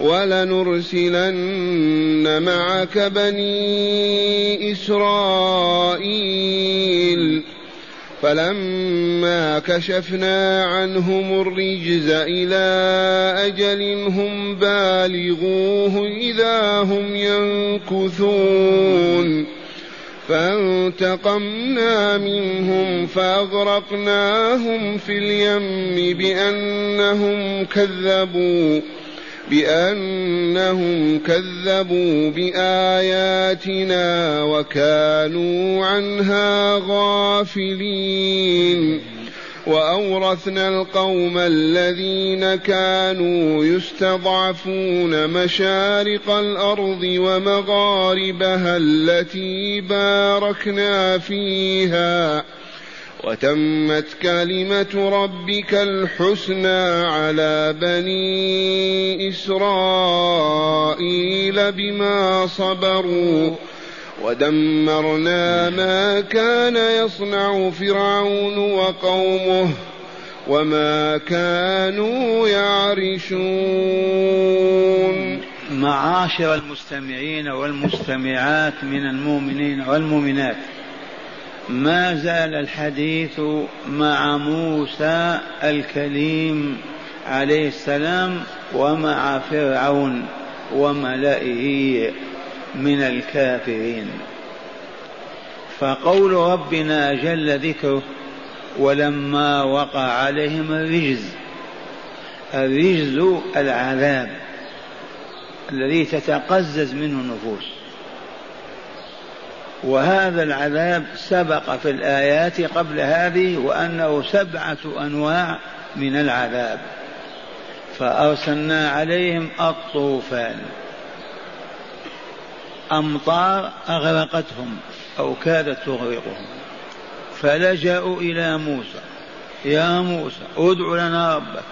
ولنرسلن معك بني إسرائيل. فلما كشفنا عنهم الرجز إلى أجل هم بالغوه إذا هم ينكثون. فانتقمنا منهم فأغرقناهم في اليم بأنهم كذبوا. بأنهم كذبوا بآياتنا وكانوا عنها غافلين. وأورثنا القوم الذين كانوا يستضعفون مشارق الأرض ومغاربها التي باركنا فيها. وتمت كلمة ربك الحسنى على بني إسرائيل بما صبروا. ودمرنا ما كان يصنع فرعون وقومه وما كانوا يعرشون. معاشر المستمعين والمستمعات من المؤمنين والمؤمنات. ما زال الحديث مع موسى الكليم عليه السلام ومع فرعون وملئه من الكافرين. فقول ربنا جل ذكره ولما وقع عليهم الرجز الرجز العذاب الذي تتقزز منه النفوس وهذا العذاب سبق في الآيات قبل هذه وأنه سبعة أنواع من العذاب. فأرسلنا عليهم الطوفان. أمطار أغرقتهم أو كادت تغرقهم. فلجأوا إلى موسى. يا موسى ادع لنا ربك.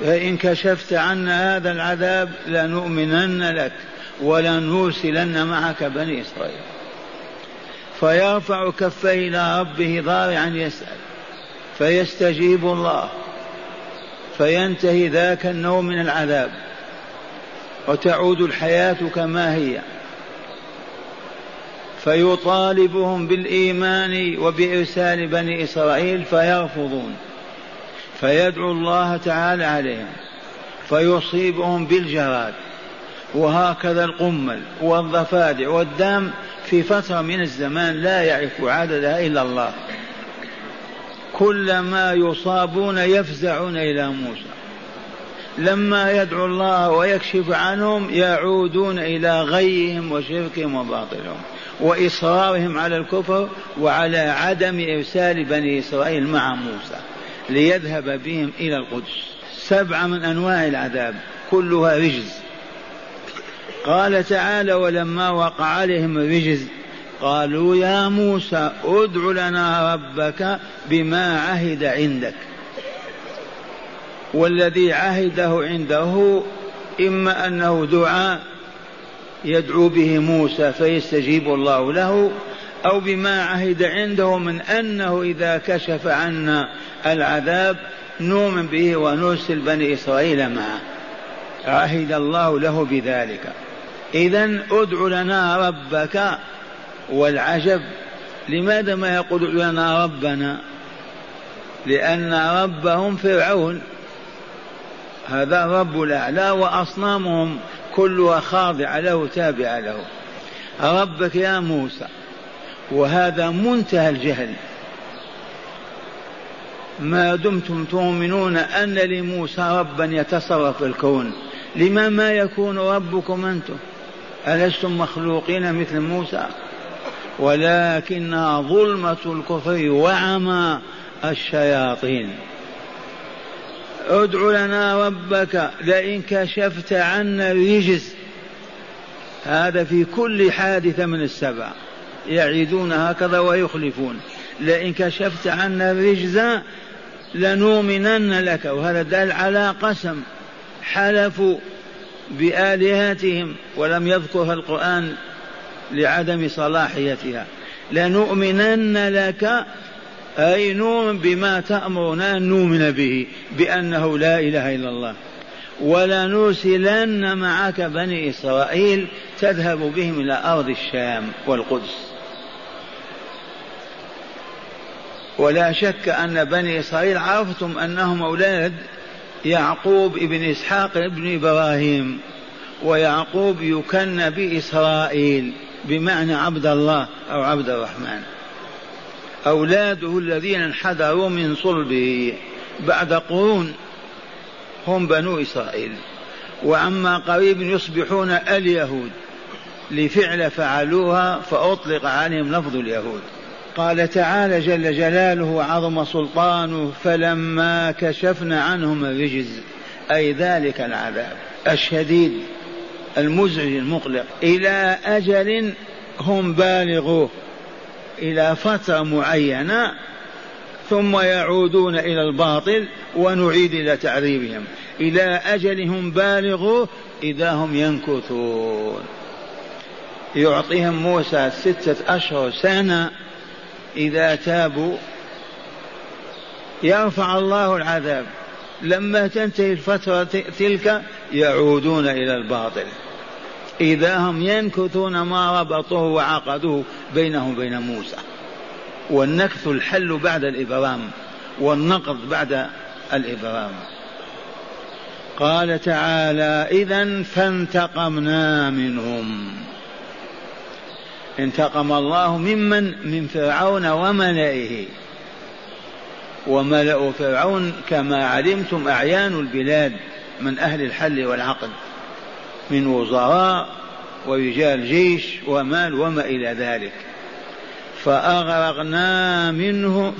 فإن كشفت عنا هذا العذاب لنؤمنن لك. ولنرسلن معك بني إسرائيل. فيرفع كفيه إلى ربه ضارعا يسأل. فيستجيب الله. فينتهي ذاك النوم من العذاب. وتعود الحياة كما هي. فيطالبهم بالإيمان وبإرسال بني إسرائيل فيرفضون. فيدعو الله تعالى عليهم. فيصيبهم بالجراد. وهكذا القمل والضفادع والدم في فترة من الزمان لا يعرف عددها إلا الله. كلما يصابون يفزعون إلى موسى. لما يدعو الله ويكشف عنهم يعودون إلى غيهم وشركهم وباطلهم وإصرارهم على الكفر وعلى عدم إرسال بني إسرائيل مع موسى ليذهب بهم إلى القدس. سبعة من أنواع العذاب كلها رجز. قال تعالى ولما وقع عليهم الرجز قالوا يا موسى ادع لنا ربك بما عهد عندك. والذي عهده عنده إما أنه دعاء يدعو به موسى فيستجيب الله له أو بما عهد عنده من أنه إذا كشف عنا العذاب نؤمن به ونرسل بني إسرائيل معه. عهد الله له بذلك. إذا ادع لنا ربك والعجب. لماذا ما يقول لنا ربنا؟ لأن ربهم فرعون. هذا رب الأعلى وأصنامهم كلها خاضعة له تابعة له. ربك يا موسى وهذا منتهى الجهل. ما دمتم تؤمنون أن لموسى ربا يتصرف الكون؟ لما ما يكون ربكم أنتم؟ ألستم مخلوقين مثل موسى؟ ولكنها ظلمة الكفر وعمى الشياطين. ادع لنا ربك لئن كشفت عنا الرجز هذا في كل حادثة من السبع. يعيدون هكذا ويخلفون. لئن كشفت عنا الرجز لنؤمنن لك. وهذا دل على قسم. حلفوا. بآلهتهم ولم يذكرها القرآن لعدم صلاحيتها. لنؤمنن لك أي نؤمن بما تأمرنا أن نؤمن به بأنه لا إله إلا الله. ولنرسلن معك بني إسرائيل تذهب بهم إلى أرض الشام والقدس. ولا شك أن بني إسرائيل عرفتم أنهم أولاد يعقوب ابن إسحاق ابن إبراهيم ويعقوب يكن بإسرائيل بمعنى عبد الله أو عبد الرحمن. أولاده الذين انحدروا من صلبه بعد قرون هم بنو إسرائيل. وعما قريب يصبحون اليهود. لفعل فعلوها فأطلق عليهم لفظ اليهود. قال تعالى جل جلاله وعظم سلطانه فلما كشفنا عنهم الرجز أي ذلك العذاب الشديد المزعج المقلق. إلى أجل هم بالغوه إلى فترة معينة ثم يعودون إلى الباطل ونعيد إلى تعذيبهم. إلى أجلهم بالغوه إذا هم ينكثون. يعطيهم موسى ستة أشهر سنة إذا تابوا يرفع الله العذاب. لما تنتهي الفترة تلك يعودون إلى الباطل. إذا هم ينكثون ما ربطوه وعقدوه بينهم وبين موسى. والنكث الحل بعد الإبرام والنقض بعد الإبرام. قال تعالى إذا فانتقمنا منهم. انتقم الله ممن؟ من فرعون وملئه. وملأ فرعون كما علمتم أعيان البلاد من أهل الحل والعقد من وزراء ورجال جيش ومال وما إلى ذلك. فأغرقنا منه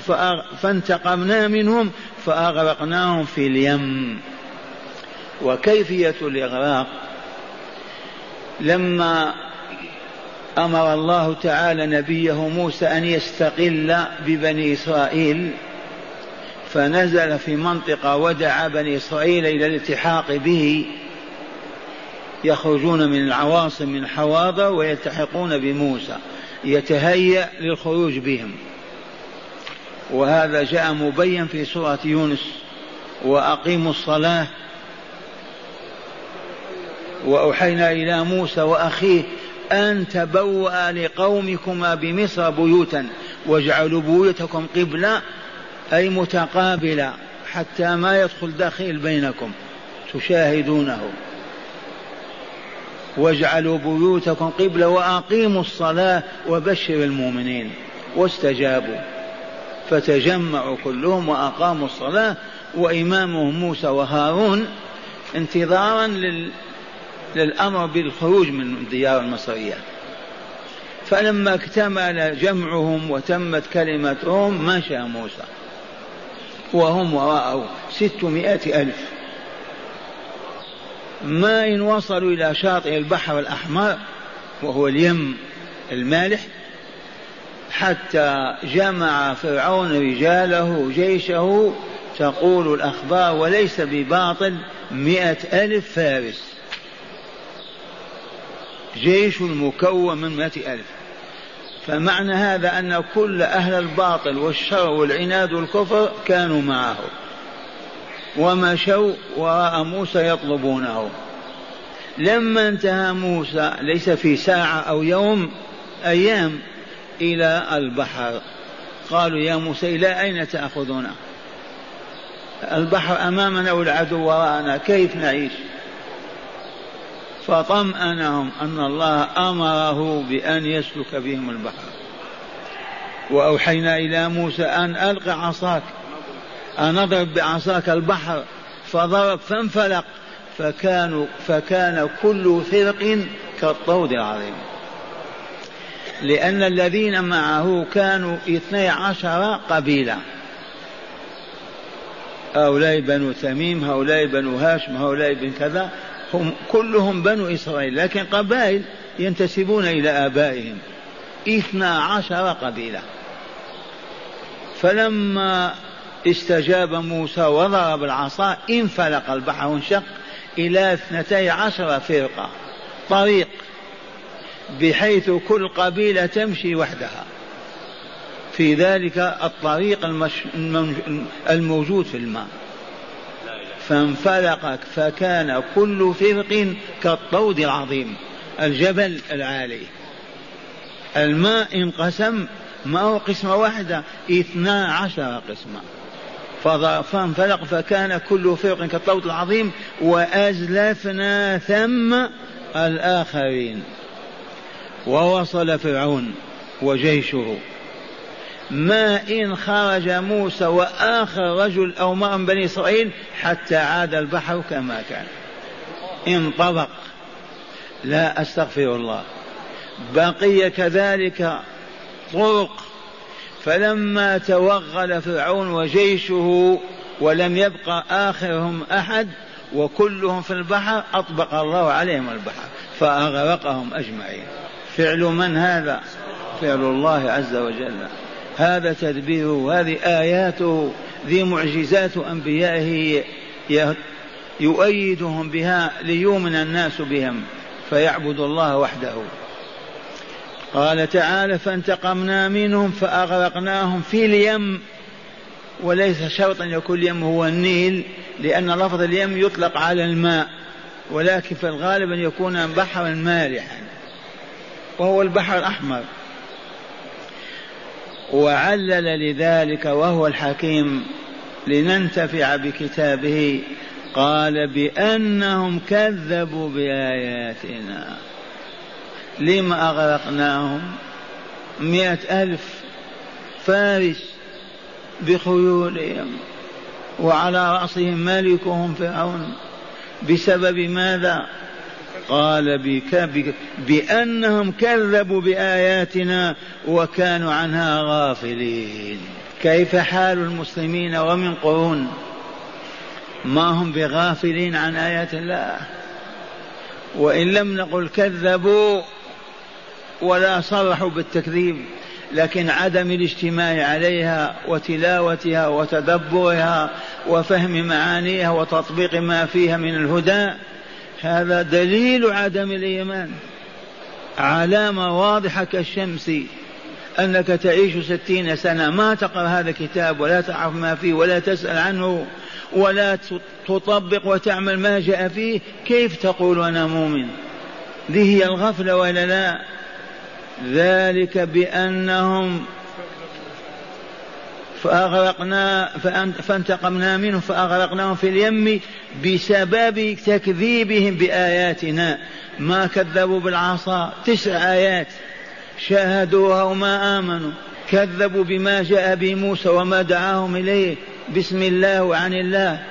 فانتقمنا منهم فأغرقناهم في اليم. وكيفية الإغراق؟ لما أمر الله تعالى نبيه موسى أن يستقل ببني إسرائيل فنزل في منطقة ودعا بني إسرائيل إلى الالتحاق به. يخرجون من العواصم من حواضر ويلتحقون بموسى يتهيأ للخروج بهم. وهذا جاء مبين في سورة يونس وأقيموا الصلاة وأوحينا إلى موسى وأخيه أن تبوأ لقومكما بمصر بيوتا واجعلوا بيوتكم قبلة أي متقابلة حتى ما يدخل دخيل بينكم تشاهدونه. واجعلوا بيوتكم قبلة وأقيموا الصلاة وبشر المؤمنين. واستجابوا. فتجمعوا كلهم وأقاموا الصلاة وإمامهم موسى وهارون انتظارا لل للأمر بالخروج من الديار المصرية. فلما اكتمل جمعهم وتمت كلمتهم مشى موسى. وهم وراءه ستمائة ألف. ما إن وصلوا إلى شاطئ البحر الأحمر وهو اليم المالح حتى جمع فرعون رجاله جيشه تقول الأخبار وليس بباطل مئة ألف فارس. جيش مكون من مئة ألف. فمعنى هذا أن كل أهل الباطل والشر والعناد والكفر كانوا معه. ومشوا وراء موسى يطلبونه. لما انتهى موسى ليس في ساعة أو يوم أيام إلى البحر. قالوا يا موسى إلى أين تأخذنا؟ البحر أمامنا والعدو وراءنا كيف نعيش؟ فطمأنهم أن الله أمره بأن يسلك بهم البحر. وأوحينا إلى موسى أن ألق عصاك أن اضرب بعصاك البحر فضرب فانفلق فكانوا فكان كل فرق كالطود العظيم. لأن الذين معه كانوا اثني عشر قبيلة. هؤلاء بنو تميم هؤلاء بنو هاشم هؤلاء بن كذا هم كلهم بنو إسرائيل لكن قبائل ينتسبون إلى آبائهم. اثنا عشر قبيلة. فلما استجاب موسى وضرب العصا انفلق البحر وانشق إلى اثنتي عشر فرقة. طريق بحيث كل قبيلة تمشي وحدها. في ذلك الطريق المش... الموجود في الماء. فانفلق فكان كل فرق كالطود العظيم. الجبل العالي. الماء انقسم ما هو قسمة واحدة؟ اثنا عشر قسمة. فانفلق فكان كل فرق كالطود العظيم وأزلفنا ثم الآخرين. ووصل فرعون وجيشه. ما إن خرج موسى وآخر رجل أو امرأة من بني إسرائيل حتى عاد البحر كما كان. انطبق لا أستغفر الله. بقي كذلك طرق. فلما توغل فرعون وجيشه ولم يبقى آخرهم أحد وكلهم في البحر أطبق الله عليهم البحر فأغرقهم أجمعين. فعل من هذا؟ فعل الله عز وجل. هذا تدبيره هذه آياته ذي معجزات أنبيائه يؤيدهم بها ليؤمن الناس بهم فيعبد الله وحده. قال تعالى فانتقمنا منهم فأغرقناهم في اليم وليس شرطا يكون اليم هو النيل لأن لفظ اليم يطلق على الماء ولكن في الغالب أن يكون بحرا مالحا وهو البحر الأحمر. وعلل لذلك وهو الحكيم لننتفع بكتابه. قال بأنهم كذبوا بآياتنا. لما أغرقناهم؟ مئة ألف فارس بخيولهم وعلى رأسهم ملكهم فرعون. بسبب ماذا؟ قال بك بأنهم كذبوا بآياتنا وكانوا عنها غافلين. كيف حال المسلمين ومن قرون؟ ما هم بغافلين عن آيات الله. وإن لم نقل كذبوا ولا صرحوا بالتكذيب لكن عدم الاجتماع عليها وتلاوتها وتدبرها وفهم معانيها وتطبيق ما فيها من الهدى هذا دليل عدم الإيمان. علامه واضحه كالشمس أنك تعيش ستين سنة. ما تقرأ هذا الكتاب ولا تعرف ما فيه ولا تسأل عنه ولا تطبق وتعمل ما جاء فيه. كيف تقول أنا مؤمن؟ ذي هي الغفلة ولا لا؟ ذلك بأنهم فأغرقنا فانتقمنا منهم فأغرقناهم في اليم بسبب تكذيبهم بآياتنا. ما كذبوا بالعصا تسع آيات. شاهدوها وما آمنوا. كذبوا بما جاء به موسى وما دعاهم إليه. بسم الله وعن الله.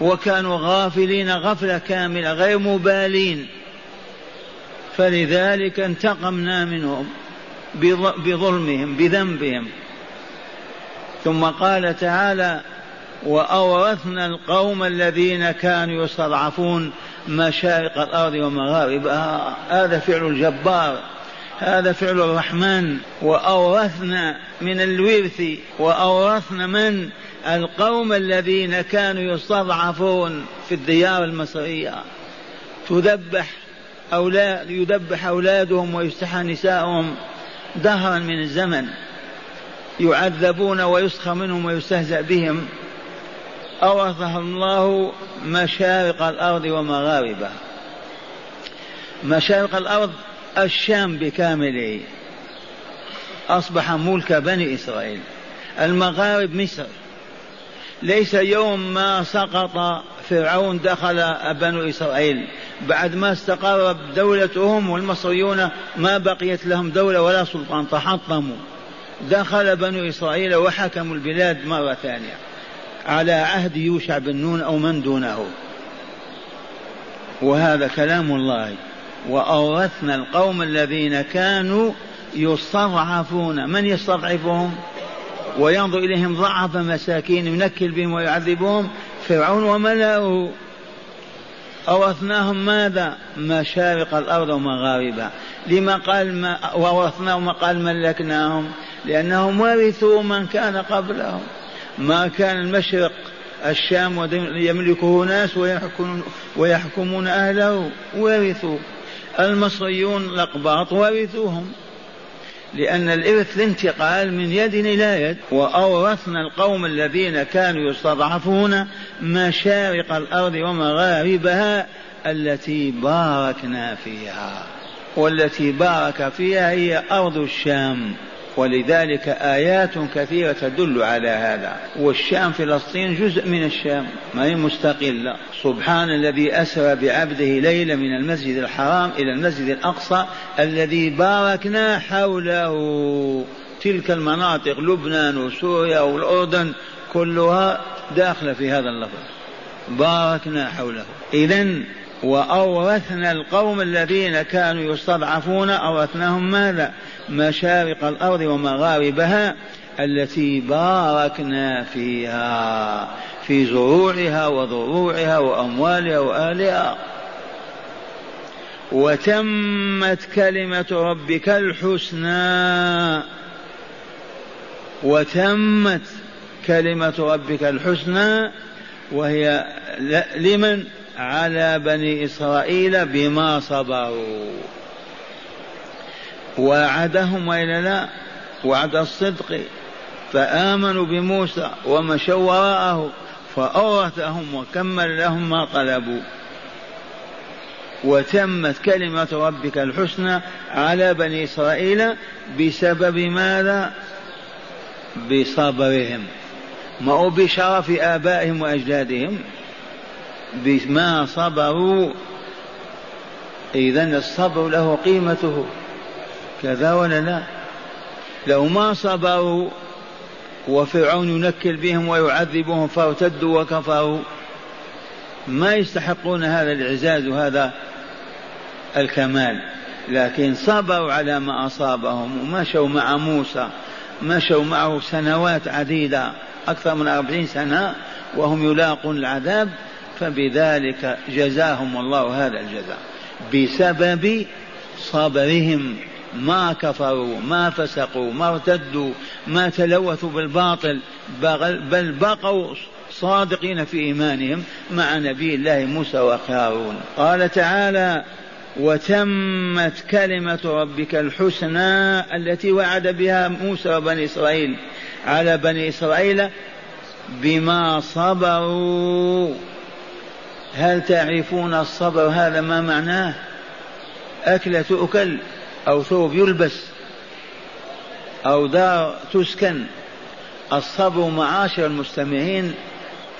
وكانوا غافلين غفلة كاملة غير مبالين. فلذلك انتقمنا منهم بظلمهم بذنبهم. ثم قال تعالى وأورثنا القوم الذين كانوا يستضعفون مشارق الأرض ومغاربها. هذا فعل الجبار هذا فعل الرحمن. وأورثنا من الورث وأورثنا من؟ القوم الذين كانوا يستضعفون في الديار المصرية. تذبح أولاد يذبح أولادهم ويستحى نساءهم دهرا من الزمن. يعذبون ويسخى منهم ويستهزأ بهم. أورثها الله مشارق الأرض ومغاربها. مشارق الأرض الشام بكامله أصبح ملك بني إسرائيل. المغارب مصر. ليس يوم ما سقط فرعون دخل بنو إسرائيل. بعد ما استقر دولتهم والمصريون ما بقيت لهم دولة ولا سلطان تحطموا. دخل بنو إسرائيل وحكموا البلاد مرة ثانية. على عهد يوشع بن نون أو من دونه. وهذا كلام الله. وأورثنا القوم الذين كانوا يستضعفون. من يستضعفهم؟ وينظر إليهم ضعف مساكين ينكل بهم ويعذبهم. فرعون وملأه. أورثناهم ماذا؟ مشارق الأرض ومغاربها. لما قال ما وورثناهم قال ملكناهم. لأنهم ورثوا من كان قبلهم. ما كان المشرق الشام يملكه ناس ويحكمون, ويحكمون أهله. ورثوا. المصريون الأقباط ورثوهم. لأن الإرث الانتقال من يد إلى يد. وأورثنا القوم الذين كانوا يستضعفون مشارق الأرض ومغاربها التي باركنا فيها. والتي بارك فيها هي أرض الشام. ولذلك آيات كثيرة تدل على هذا. والشام فلسطين جزء من الشام ما هي مستقلة. سبحان الذي أسرى بعبده ليلا من المسجد الحرام إلى المسجد الأقصى الذي باركنا حوله. تلك المناطق لبنان وسوريا والأردن كلها داخلة في هذا اللفظ. باركنا حوله. إذا وأورثنا القوم الذين كانوا يستضعفون أورثناهم ماذا؟ مشارق الأرض ومغاربها التي باركنا فيها في زروعها وضروعها وأموالها وآلها وتمت كلمة ربك الحسنى. وتمت كلمة ربك الحسنى وهي لمن؟ على بني إسرائيل بما صبروا. وعدهم وإلا لا؟ وعد الصدق. فآمنوا بموسى ومشوا وراءه فأورثهم وكمل لهم ما طلبوا. وتمت كلمة ربك الحسنى على بني إسرائيل بسبب ماذا؟ بصبرهم. ما هو بشرف آبائهم وأجدادهم؟ بما صبروا إذا الصبر له قيمته. كذا ولا لا؟ لو ما صبروا وفرعون ينكل بهم ويعذبهم فارتدوا وكفروا ما يستحقون هذا الإعزاز وهذا الكمال. لكن صبروا على ما أصابهم ومشوا مع موسى مشوا معه سنوات عديدة أكثر من أربعين سنة وهم يلاقون العذاب فبذلك جزاهم الله هذا الجزاء بسبب صبرهم. ما كفروا ما فسقوا ما ارتدوا ما تلوثوا بالباطل بل بقوا صادقين في إيمانهم مع نبي الله موسى وهارون. قال تعالى وتمت كلمة ربك الحسنى التي وعد بها موسى وبني إسرائيل على بني إسرائيل بما صبروا. هل تعرفون الصبر هذا ما معناه؟ أكلة تؤكل أو ثوب يلبس أو دار تسكن. الصبر معاشر المستمعين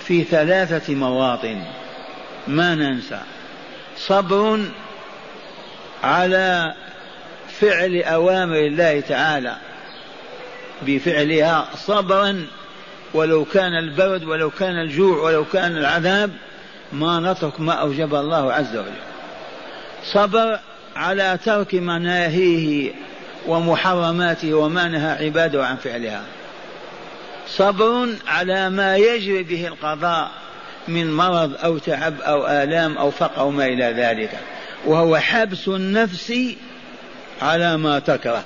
في ثلاثة مواطن. ما ننسى. صبر على فعل أوامر الله تعالى. بفعلها صبرا ولو كان البرد ولو كان الجوع ولو كان العذاب ما نترك ما أوجب الله عز وجل. صبر على ترك مناهيه ومحرماته وما نهى عباده عن فعلها. صبر على ما يجري به القضاء من مرض أو تعب أو آلام أو فقر أو ما إلى ذلك. وهو حبس النفس على ما تكره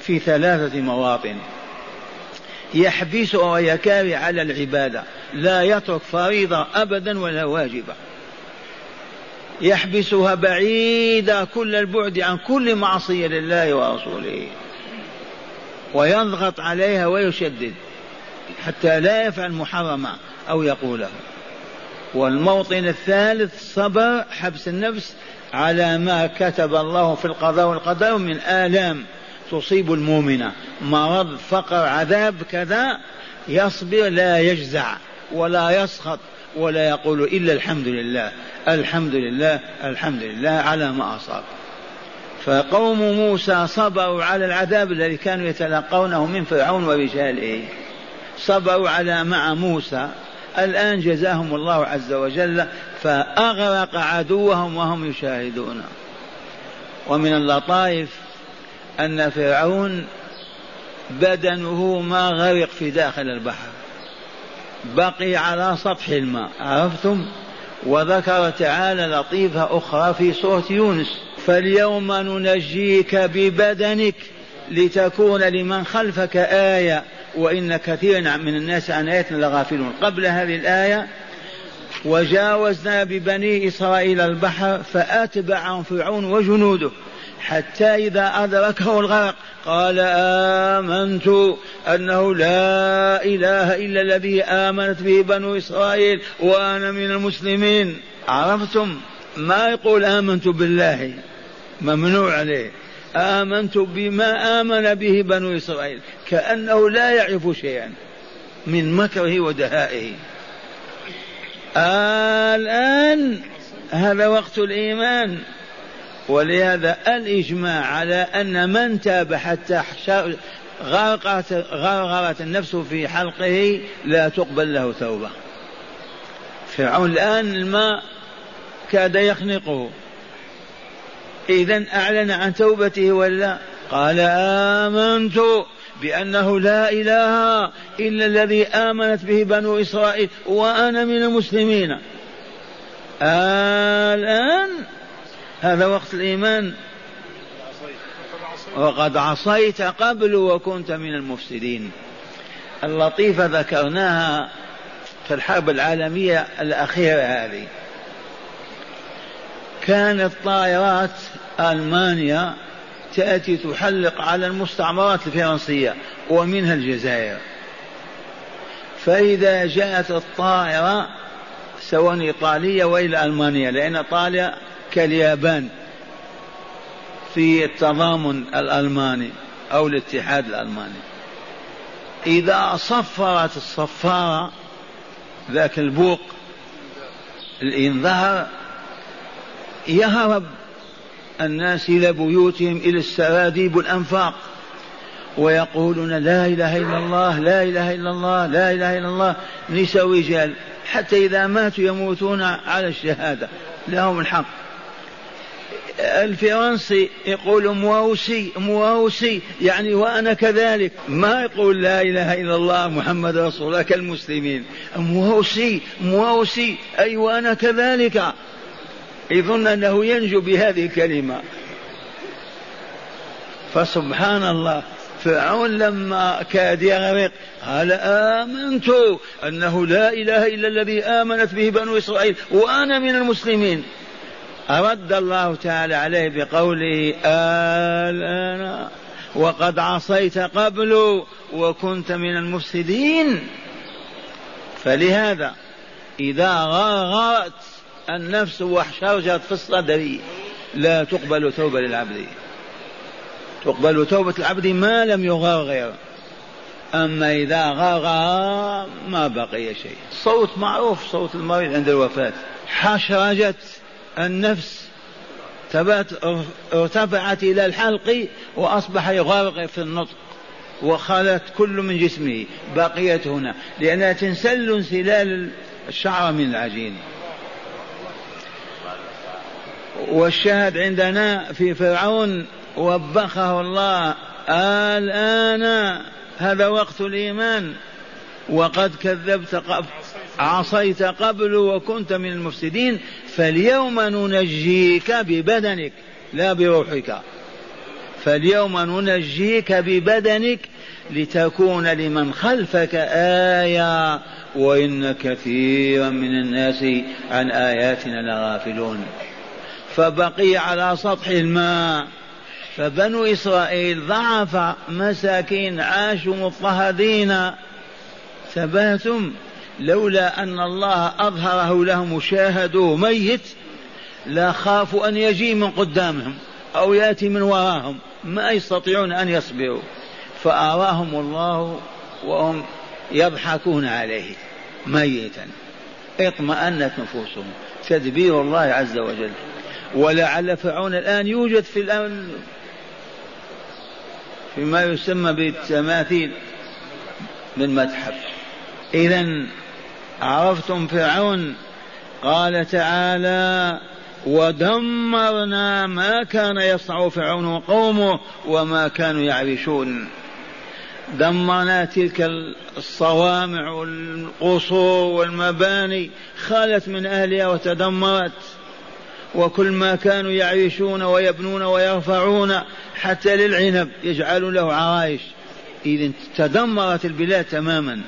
في ثلاثة مواطن. يحبسها ويكاري على العبادة لا يترك فريضة أبدا ولا واجبة يحبسها بعيدة كل البعد عن كل معصية لله ورسوله. ويضغط عليها ويشدد حتى لا يفعل محرما أو يقوله والموطن الثالث صبر حبس النفس على ما كتب الله في القضاء والقدر من آلام. تصيب المؤمنة. مرض فقر عذاب كذا يصبر لا يجزع ولا يسخط ولا يقول إلا الحمد لله الحمد لله الحمد لله على ما أصاب. فقوم موسى صبروا على العذاب الذي كانوا يتلقونه من فرعون ورجاله. صبروا على مع موسى. الآن جزاهم الله عز وجل فأغرق عدوهم وهم يشاهدون. ومن اللطائف أن فرعون بدنه ما غرق في داخل البحر. بقي على سطح الماء عرفتم؟ وذكر تعالى لطيفة أخرى في سورة يونس فاليوم ننجيك ببدنك لتكون لمن خلفك آية وإن كثيرا من الناس عن آياتنا لغافلون. قبل هذه الآية وجاوزنا ببني إسرائيل البحر فأتبعهم فرعون وجنوده. حتى إذا أدركه الغرق. قال آمنت أنه لا إله إلا الذي آمنت به بنو إسرائيل وأنا من المسلمين. عرفتم ما يقول آمنت بالله؟ ممنوع عليه. آمنت بما آمن به بنو إسرائيل. كأنه لا يعرف شيئا من مكره ودهائه. الآن هذا وقت الإيمان. ولهذا الإجماع على أن من تاب حتى غرقت غرغرت النفس في حلقه لا تقبل له توبة. فرعون الآن الماء كاد يخنقه. إذا أعلن عن توبته ولا؟ قال آمنت بأنه لا إله إلا الذي آمنت به بنو إسرائيل وأنا من المسلمين. الآن هذا وقت الإيمان. وقد عصيت قبل وكنت من المفسدين. اللطيفة ذكرناها في الحرب العالمية الأخيرة هذه. كانت طائرات ألمانيا تأتي تحلق على المستعمرات الفرنسية ومنها الجزائر. فإذا جاءت الطائرة سواء إيطالية وإلى ألمانيا لأن إيطاليا كاليابان في التضامن الألماني أو الاتحاد الألماني. إذا صفرت الصفارة ذاك البوق الإنذار يهرب الناس إلى بيوتهم إلى السراديب والأنفاق ويقولون لا إله إلا الله لا إله إلا الله لا إله إلا الله نساء ورجال. حتى إذا ماتوا يموتون على الشهادة لهم الحق. الفرنسي يقول مواوسي مواوسي يعني وأنا كذلك. ما يقول لا إله إلا الله محمد رسول الله كالمسلمين. مواوسي مواوسي أي وأنا كذلك. يظن أنه ينجو بهذه الكلمة. فسبحان الله. فرعون لما كاد يغرق قال آمنت أنه لا إله إلا الذي آمنت به بنو إسرائيل وأنا من المسلمين. أرد الله تعالى عليه بقوله الآن وقد عصيت قبل وكنت من المفسدين. فلهذا إذا غرغرت النفس واحشرجت في الصدر لا تقبل توبة للعبد. تقبل توبة العبد ما لم يغرغر أما إذا غرغر ما بقي شيء. صوت معروف صوت المريض عند الوفاة. حشرجت. النفس ارتفعت إلى الحلق وأصبح يغرغر في النطق وخلت كل من جسمه بقيت هنا. لأنها تنسل انسلال الشعر من العجين. والشاهد عندنا في فرعون وبخه الله الآن هذا وقت الإيمان وقد كذبت قبل عصيت قبل وكنت من المفسدين فاليوم ننجيك ببدنك لا بروحك. فاليوم ننجيك ببدنك لتكون لمن خلفك آية وإن كثيرا من الناس عن آياتنا لغافلون. فبقي على سطح الماء. فبنو إسرائيل ضعف مساكين عاشوا مضطهدين. ثباتم لولا أن الله أظهره لهم شاهدوه ميت لا خافوا أن يجي من قدامهم أو يأتي من وراهم. ما يستطيعون أن يصبروا. فأراهم الله وهم يضحكون عليه ميتا. اطمأنت نفوسهم. تدبير الله عز وجل. ولعل فرعون الآن يوجد في الأمن. فيما يسمى بالتماثيل بالمتحف إذا عرفتم فرعون؟ قال تعالى ودمرنا ما كان يصنع فرعون وقومه وما كانوا يعرشون. دمرنا تلك الصوامع والقصور والمباني خالت من أهلها وتدمرت. وكل ما كانوا يعيشون ويبنون ويرفعون حتى للعنب يجعلون له عرايش إذا تدمرت البلاد تماما.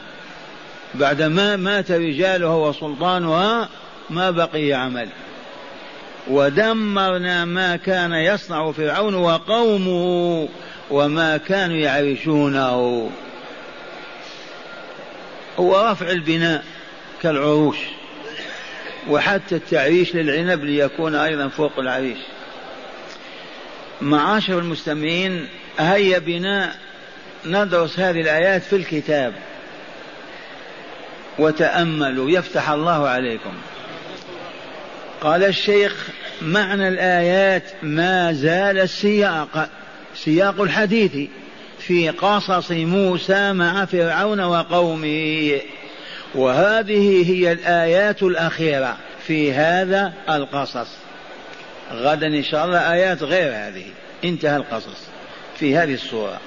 بعدما مات رجالها وسلطانها ما بقي عمل. ودمرنا ما كان يصنع فرعون وقومه وما كانوا يعيشونه هو رفع البناء كالعروش وحتى التعريش للعنب ليكون أيضا فوق العريش. معاشر المستمعين هيا بنا ندرس هذه الآيات في الكتاب. وتأملوا يفتح الله عليكم. قال الشيخ معنى الآيات ما زال السياق سياق الحديث في قصص موسى مع فرعون وقومه. وهذه هي الآيات الأخيرة في هذا القصص. غدا إن شاء الله آيات غير هذه. انتهى القصص في هذه الصورة.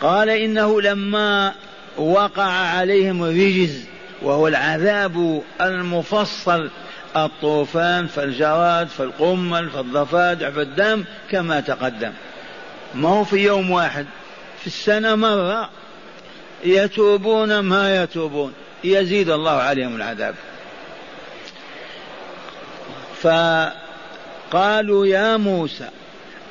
قال إنه لما وقع عليهم الرجز وهو العذاب المفصل. الطوفان فالجراد فالقمل فالضفادع فالدم كما تقدم. ما هو في يوم واحد؟ في السنة مرة يتوبون ما يتوبون. يزيد الله عليهم العذاب. فقالوا يا موسى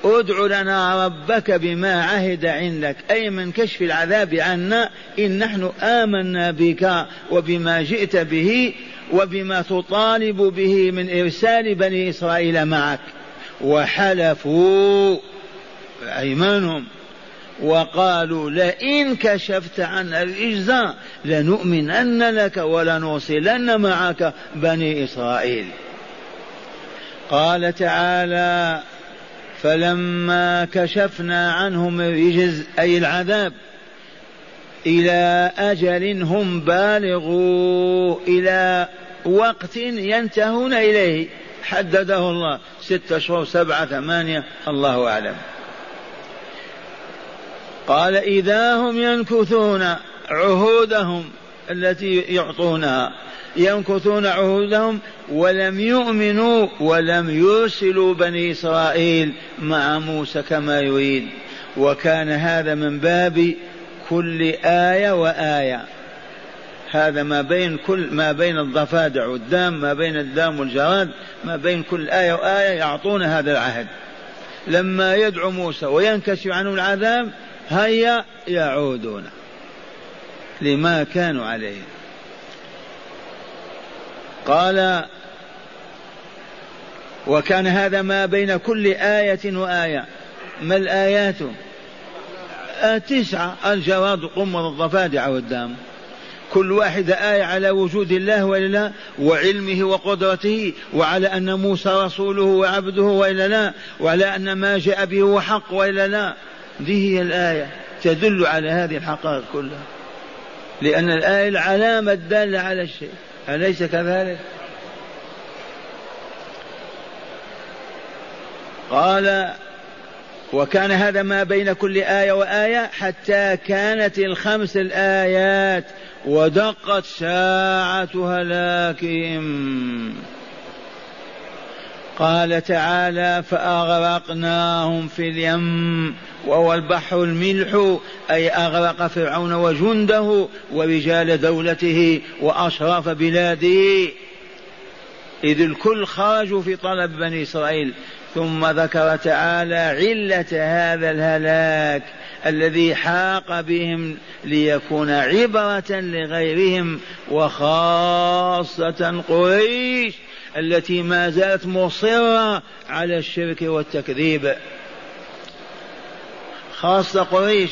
ادع لنا ربك بما عهد عندك. أي من كشف العذاب عنا إن نحن آمنا بك وبما جئت به وبما تطالب به من إرسال بني إسرائيل معك. وحلفوا أيمانهم وقالوا لئن كشفت عنا الرجز لنؤمنن لك ولنرسلن معك بني إسرائيل. قال تعالى فلما كشفنا عنهم الرجز أي العذاب إلى أجل هم بالغوا إلى وقت ينتهون إليه. حدده الله. ستة شهور سبعة ثمانية الله أعلم. قال إذا هم ينكثون عهودهم التي يعطونها ينكثون عهودهم ولم يؤمنوا ولم يرسلوا بني إسرائيل مع موسى كما يريد. وكان هذا من باب كل آية وآية. هذا ما بين كل ما بين الضفادع والدام ما بين الدام والجراد ما بين كل آية وآية يعطون هذا العهد. لما يدعو موسى وينكشف عنه العذاب هيا يعودون. لما كانوا عليه. قال وكان هذا ما بين كل آية وآية. ما الآيات؟ التسعة. الجواد قمر الضفادع والدام كل واحدة آية على وجود الله وإلا لا وعلمه وقدرته وعلى أن موسى رسوله وعبده وإلا لا وعلى أن ما جاء به هو حق وإلا لا. دي هي الآية تدل على هذه الحقائق كلها. لأن الآية العلامة الدالة على الشيء أليس كذلك؟ قال وكان هذا ما بين كل آية وآية حتى كانت الخمس الآيات ودقت ساعة هلاكهم قال تعالى فأغرقناهم في اليم وهو البحر الملح أي أغرق فرعون وجنده ورجال دولته وأشراف بلاده. إذ الكل خرجوا في طلب بني إسرائيل ثم ذكر تعالى علة هذا الهلاك الذي حاق بهم ليكون عبرة لغيرهم وخاصة قريش. التي ما زالت مصرة على الشرك والتكذيب. خاصة قريش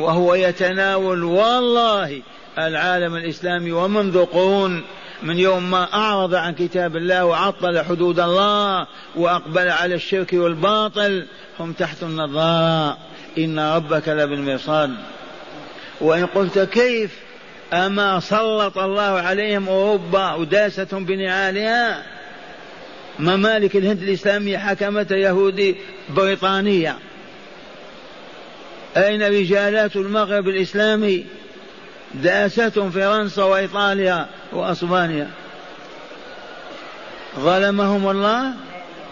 وهو يتناول والله العالم الإسلامي ومنذ قرون من يوم ما أعرض عن كتاب الله وعطل حدود الله وأقبل على الشرك والباطل هم تحت النظارة. إن ربك لبالمرصاد. وإن قلت كيف؟ أما سلط الله عليهم أوروبا وداستهم بنعالها ممالك الهند الإسلامية حكمت يهودي بريطانية. أين رجالات المغرب الإسلامي؟ داستهم فرنسا وإيطاليا وأسبانيا. ظلمهم الله؟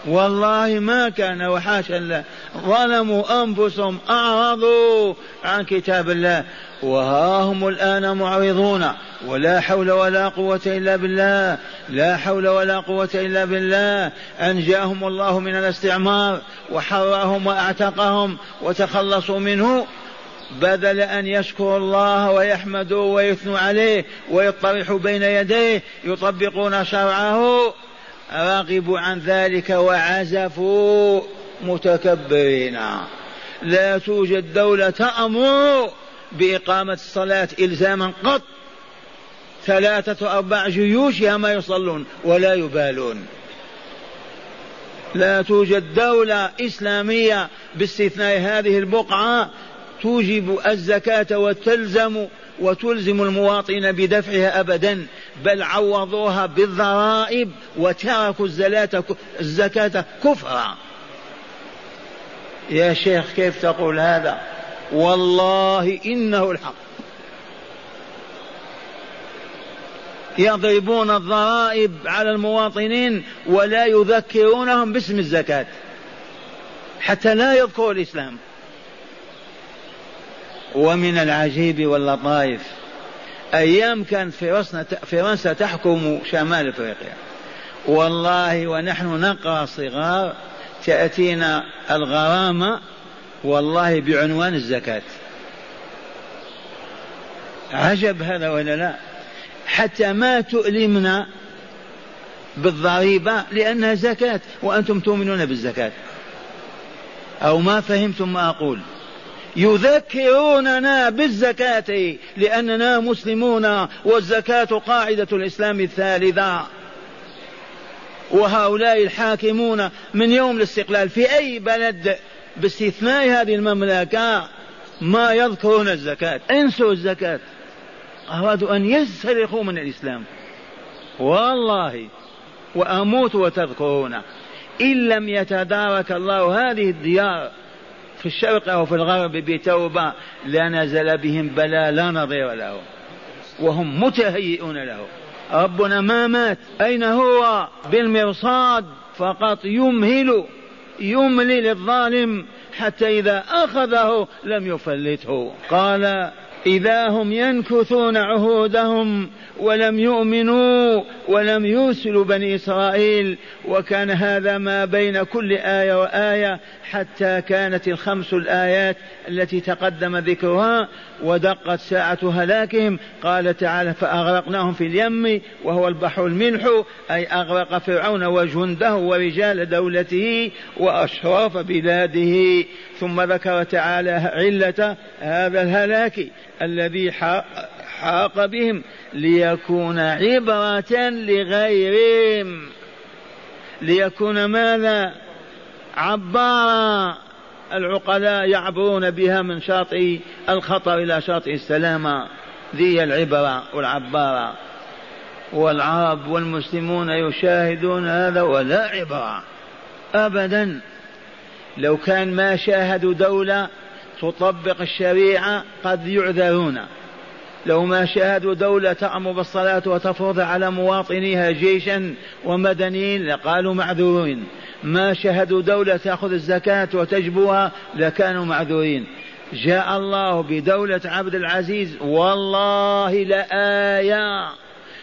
والله ما كان وحاشا الله ظلموا أنفسهم أعرضوا عن كتاب الله. وها هم الآن معرضون ولا حول ولا قوة إلا بالله لا حول ولا قوة إلا بالله. أنجاهم الله من الاستعمار وحررهم وأعتقهم وتخلصوا منه. بدل أن يشكروا الله ويحمدوا ويثنوا عليه ويطرحوا بين يديه يطبقون شرعه. رغبوا عن ذلك وعزفوا متكبرين. لا توجد دولة تأمر بإقامة الصلاة إلزاما قط. ثلاثة أرباع جيوشها ما يصلون ولا يبالون. لا توجد دولة إسلامية باستثناء هذه البقعة توجب الزكاة وتلزم وتلزم المواطن بدفعها أبدا بل عوضوها بالضرائب وتركوا الزكاة كفرا. يا شيخ كيف تقول هذا؟ والله إنه الحق. يضربون الضرائب على المواطنين ولا يذكرونهم باسم الزكاة حتى لا يذكروا الإسلام. ومن العجيب واللطائف. أيام كانت فرنسا تحكم شمال أفريقيا. والله ونحن نقرأ صغار تأتينا الغرامة والله بعنوان الزكاة. عجب هذا ولا لا؟ حتى ما تؤلمنا بالضريبة لأنها زكاة وأنتم تؤمنون بالزكاة. أو ما فهمتم ما أقول. يذكروننا بالزكاة لأننا مسلمون والزكاة قاعدة الإسلام الثالثة. وهؤلاء الحاكمون من يوم الاستقلال في أي بلد باستثناء هذه المملكة ما يذكرون الزكاة. انسوا الزكاة. أرادوا أن يسترقوا من الإسلام. والله وأموت وتذكرون. إن لم يتدارك الله هذه الديار في الشرق أو في الغرب بتوبة لنزل بهم بلاء لا نظير له. وهم متهيئون له. ربنا ما مات. أين هو؟ بالمرصاد. فقط يمهل يملي للظالم حتى إذا أخذه لم يفلته. قال إذا هم ينكثون عهودهم ولم يؤمنوا ولم يرسلوا بني إسرائيل وكان هذا ما بين كل آية وآية حتى كانت الخمس الآيات التي تقدم ذكرها ودقت ساعة هلاكهم. قال تعالى فأغرقناهم في اليم وهو البحر الملح أي أغرق فرعون وجنده ورجال دولته وأشراف بلاده. ثم ذكر تعالى علة هذا الهلاك الذي حاق بهم ليكون عبرة لغيرهم. ليكون ماذا؟ عبارا. العقلاء يعبرون بها من شاطئ الخطر إلى شاطئ السلامة. ذي العبرة والعبارة. والعرب والمسلمون يشاهدون هذا ولا عبرة. أبدا. لو كان ما شاهدوا دولة تطبق الشريعة قد يعذرون لو ما شاهدوا دولة تأمر بالصلاة وتفرض على مواطنيها جيشا ومدنيين لقالوا معذورين. ما شاهدوا دولة تأخذ الزكاة وتجبوها لكانوا معذورين. جاء الله بدولة عبد العزيز والله لآية.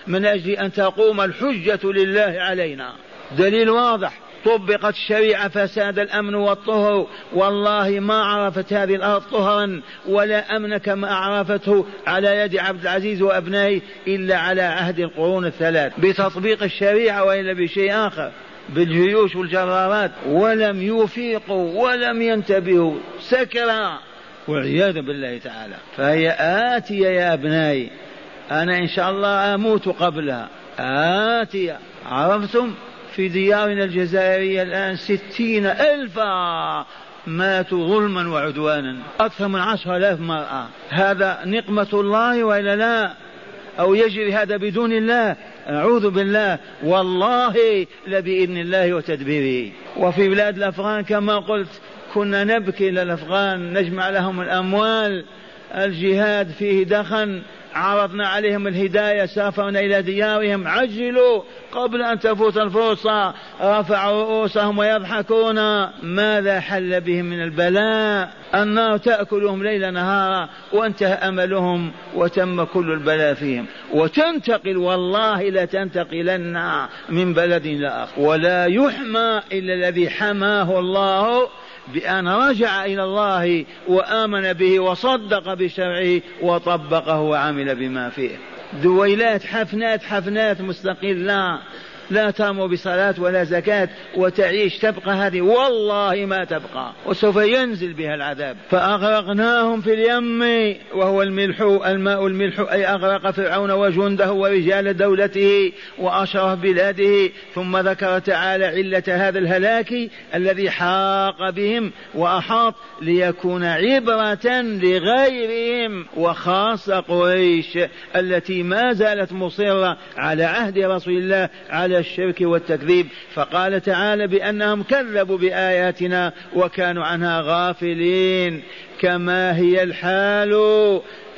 من أجل أن تقوم الحجة لله علينا. دليل واضح. طبقت الشريعة فساد الأمن والطهر. والله ما عرفت هذه الأرض طهرا ولا أمن كما عرفته على يد عبد العزيز وأبنائه إلا على عهد القرون الثلاث. بتطبيق الشريعة وإلا بشيء آخر بالجيوش والجرارات. ولم يفيقوا ولم ينتبهوا. سكرا والعياذ بالله تعالى. فهي آتية يا أبنائي. أنا إن شاء الله أموت قبلها. آتية. عرفتم؟ في ديارنا الجزائرية الآن ستين ألفا ماتوا ظلما وعدوانا. أكثر من عشر آلاف مرأة. هذا نقمة الله وإلا لا؟ أو يجري هذا بدون الله؟ أعوذ بالله. والله لبإذن الله وتدبيره. وفي بلاد الأفغان كما قلت كنا نبكي للأفغان نجمع لهم الأموال. الجهاد فيه دخن. عرضنا عليهم الهداية سافرنا إلى ديارهم عجلوا قبل أن تفوت الفرصة رفعوا رؤوسهم ويضحكون. ماذا حل بهم من البلاء؟ النار تأكلهم ليل نهارا وانتهى أملهم وتم كل البلاء فيهم. وتنتقل والله لتنتقلن من بلد إلى آخر. ولا يحمى إلا الذي حماه الله بأن رجع إلى الله وآمن به وصدق بشرعه وطبقه وعمل بما فيه. دويلات حفنات حفنات مستقلة. لا تأمر بصلاة ولا زكاة وتعيش تبقى هذه والله ما تبقى وسوف ينزل بها العذاب. فأغرقناهم في اليم وهو الملح الماء الملح أي أغرق فرعون وجنده ورجال دولته وأشرف بلاده. ثم ذكر تعالى علة هذا الهلاك الذي حاق بهم وأحاط ليكون عبرة لغيرهم وخاصة قريش التي ما زالت مصرة على عهد رسول الله على الشرك والتكذيب فقال تعالى بأنهم كذبوا بآياتنا وكانوا عنها غافلين. كما هي الحال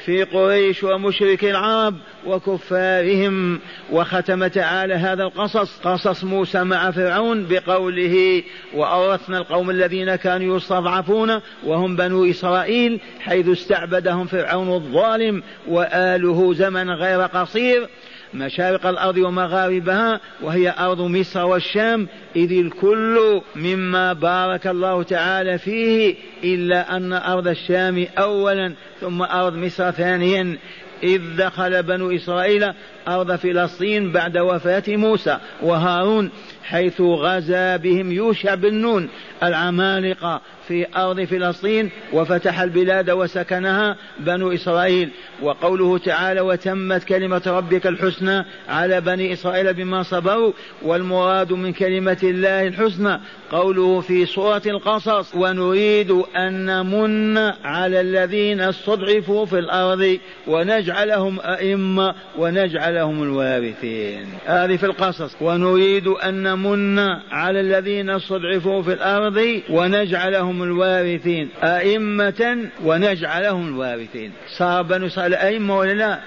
في قريش ومشرك العرب وكفارهم. وختم تعالى هذا القصص قصص موسى مع فرعون بقوله وأورثنا القوم الذين كانوا يستضعفون وهم بنو إسرائيل حيث استعبدهم فرعون الظالم وآله زمن غير قصير مشارق الأرض ومغاربها وهي أرض مصر والشام. إذ الكل مما بارك الله تعالى فيه إلا أن أرض الشام أولا ثم أرض مصر ثانيا. إذ دخل بنو إسرائيل أرض فلسطين بعد وفاة موسى وهارون حيث غزا بهم يوشع بن نون العمالقة في أرض فلسطين وفتح البلاد وسكنها بنو إسرائيل. وقوله تعالى وتمت كلمة ربك الحسنى على بني إسرائيل بما صبروا والمراد من كلمة الله الحسنى قوله في سورة القصص ونريد أن نمن على الذين استضعفوا في الأرض ونجعلهم أئمة ونجعلهم الوارثين. هذه في القصص. ونريد أن نمن على الذين استضعفوا في الأرض ونجعلهم الوارثين. أئمة ونجعلهم الوارثين. صار بنو إسرائيل أئمة ولا لا؟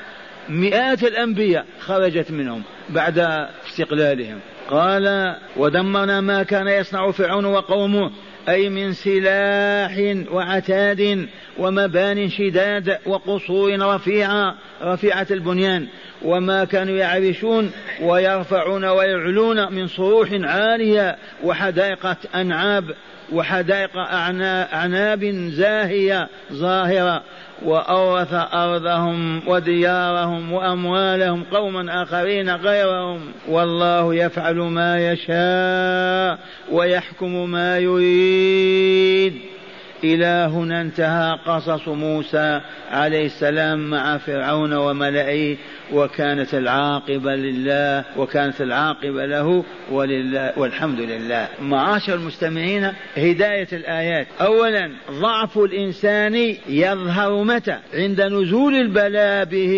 مئات الأنبياء خرجت منهم بعد استقلالهم. قال ودمرنا ما كان يصنع فرعون وقومه أي من سلاح وعتاد ومبان شداد وقصور رفيعة رفيعة البنيان وما كانوا يعرشون ويرفعون ويعلون من صروح عالية وحدائق أنعاب وحدائق أعناب زاهية ظاهرة. وأورث أرضهم وديارهم وأموالهم قوما آخرين غيرهم. والله يفعل ما يشاء ويحكم ما يريد. إلى هنا انتهى قصص موسى عليه السلام مع فرعون وملئه وكانت العاقبة لله وكانت العاقبة له ولله والحمد لله. معاشر المستمعين هداية الآيات. أولا ضعف الإنسان يظهر متى؟ عند نزول البلاء به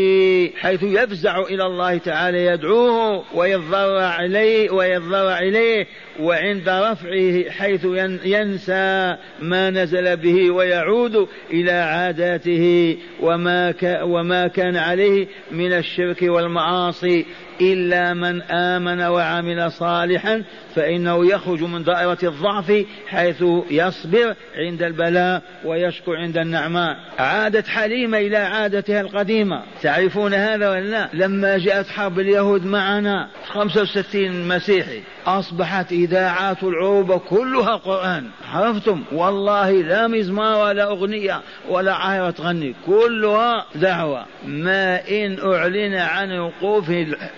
حيث يفزع إلى الله تعالى يدعوه ويضرع إليه ويضرع إليه وعند رفعه حيث ينسى ما نزل به ويعود إلى عاداته وما, وما كان عليه من الشرك والمعاصي إلا من آمن وعمل صالحا فإنه يخرج من دائرة الضعف حيث يصبر عند البلاء ويشكر عند النعماء. عادت حليمة إلى عادتها القديمة. تعرفون هذا ولا لا؟ لما جاءت حرب اليهود معنا 65 مسيحي. أصبحت إذاعات العروبة كلها قرآن. عرفتم؟ والله لا مزمار ولا أغنية ولا عاهرة تغني. كلها دعوة. ما إن أعلن عن وقوف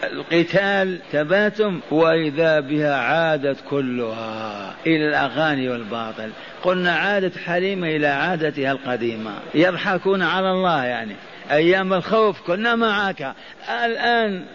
القتال تباتم وإذا بها عادت كلها إلى الأغاني والباطل. قلنا عادت حليمة إلى عادتها القديمة. يضحكون على الله يعني. أيام الخوف كنا معك. الآن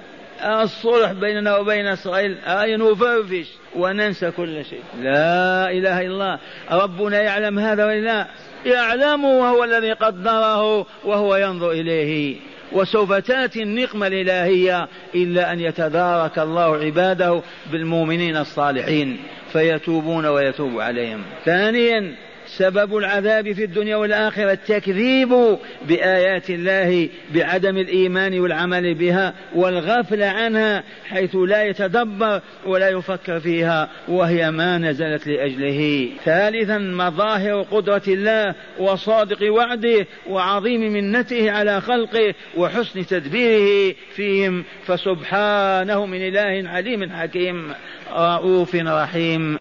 الصلح بيننا وبين إسرائيل. أي نفرفش وننسى كل شيء. لا إله إلا الله. ربنا يعلم هذا ولا لا. يعلم وهو الذي قدره وهو ينظر إليه. وسوف تأتي النقمة الإلهية إلا أن يتدارك الله عباده بالمؤمنين الصالحين فيتوبون ويتوب عليهم. ثانيا سبب العذاب في الدنيا والآخرة التكذيب بآيات الله بعدم الإيمان والعمل بها والغفلة عنها حيث لا يتدبر ولا يفكر فيها وهي ما نزلت لأجله. ثالثا مظاهر قدرة الله وصادق وعده وعظيم منته على خلقه وحسن تدبيره فيهم فسبحانه من إله عليم حكيم رؤوف رحيم.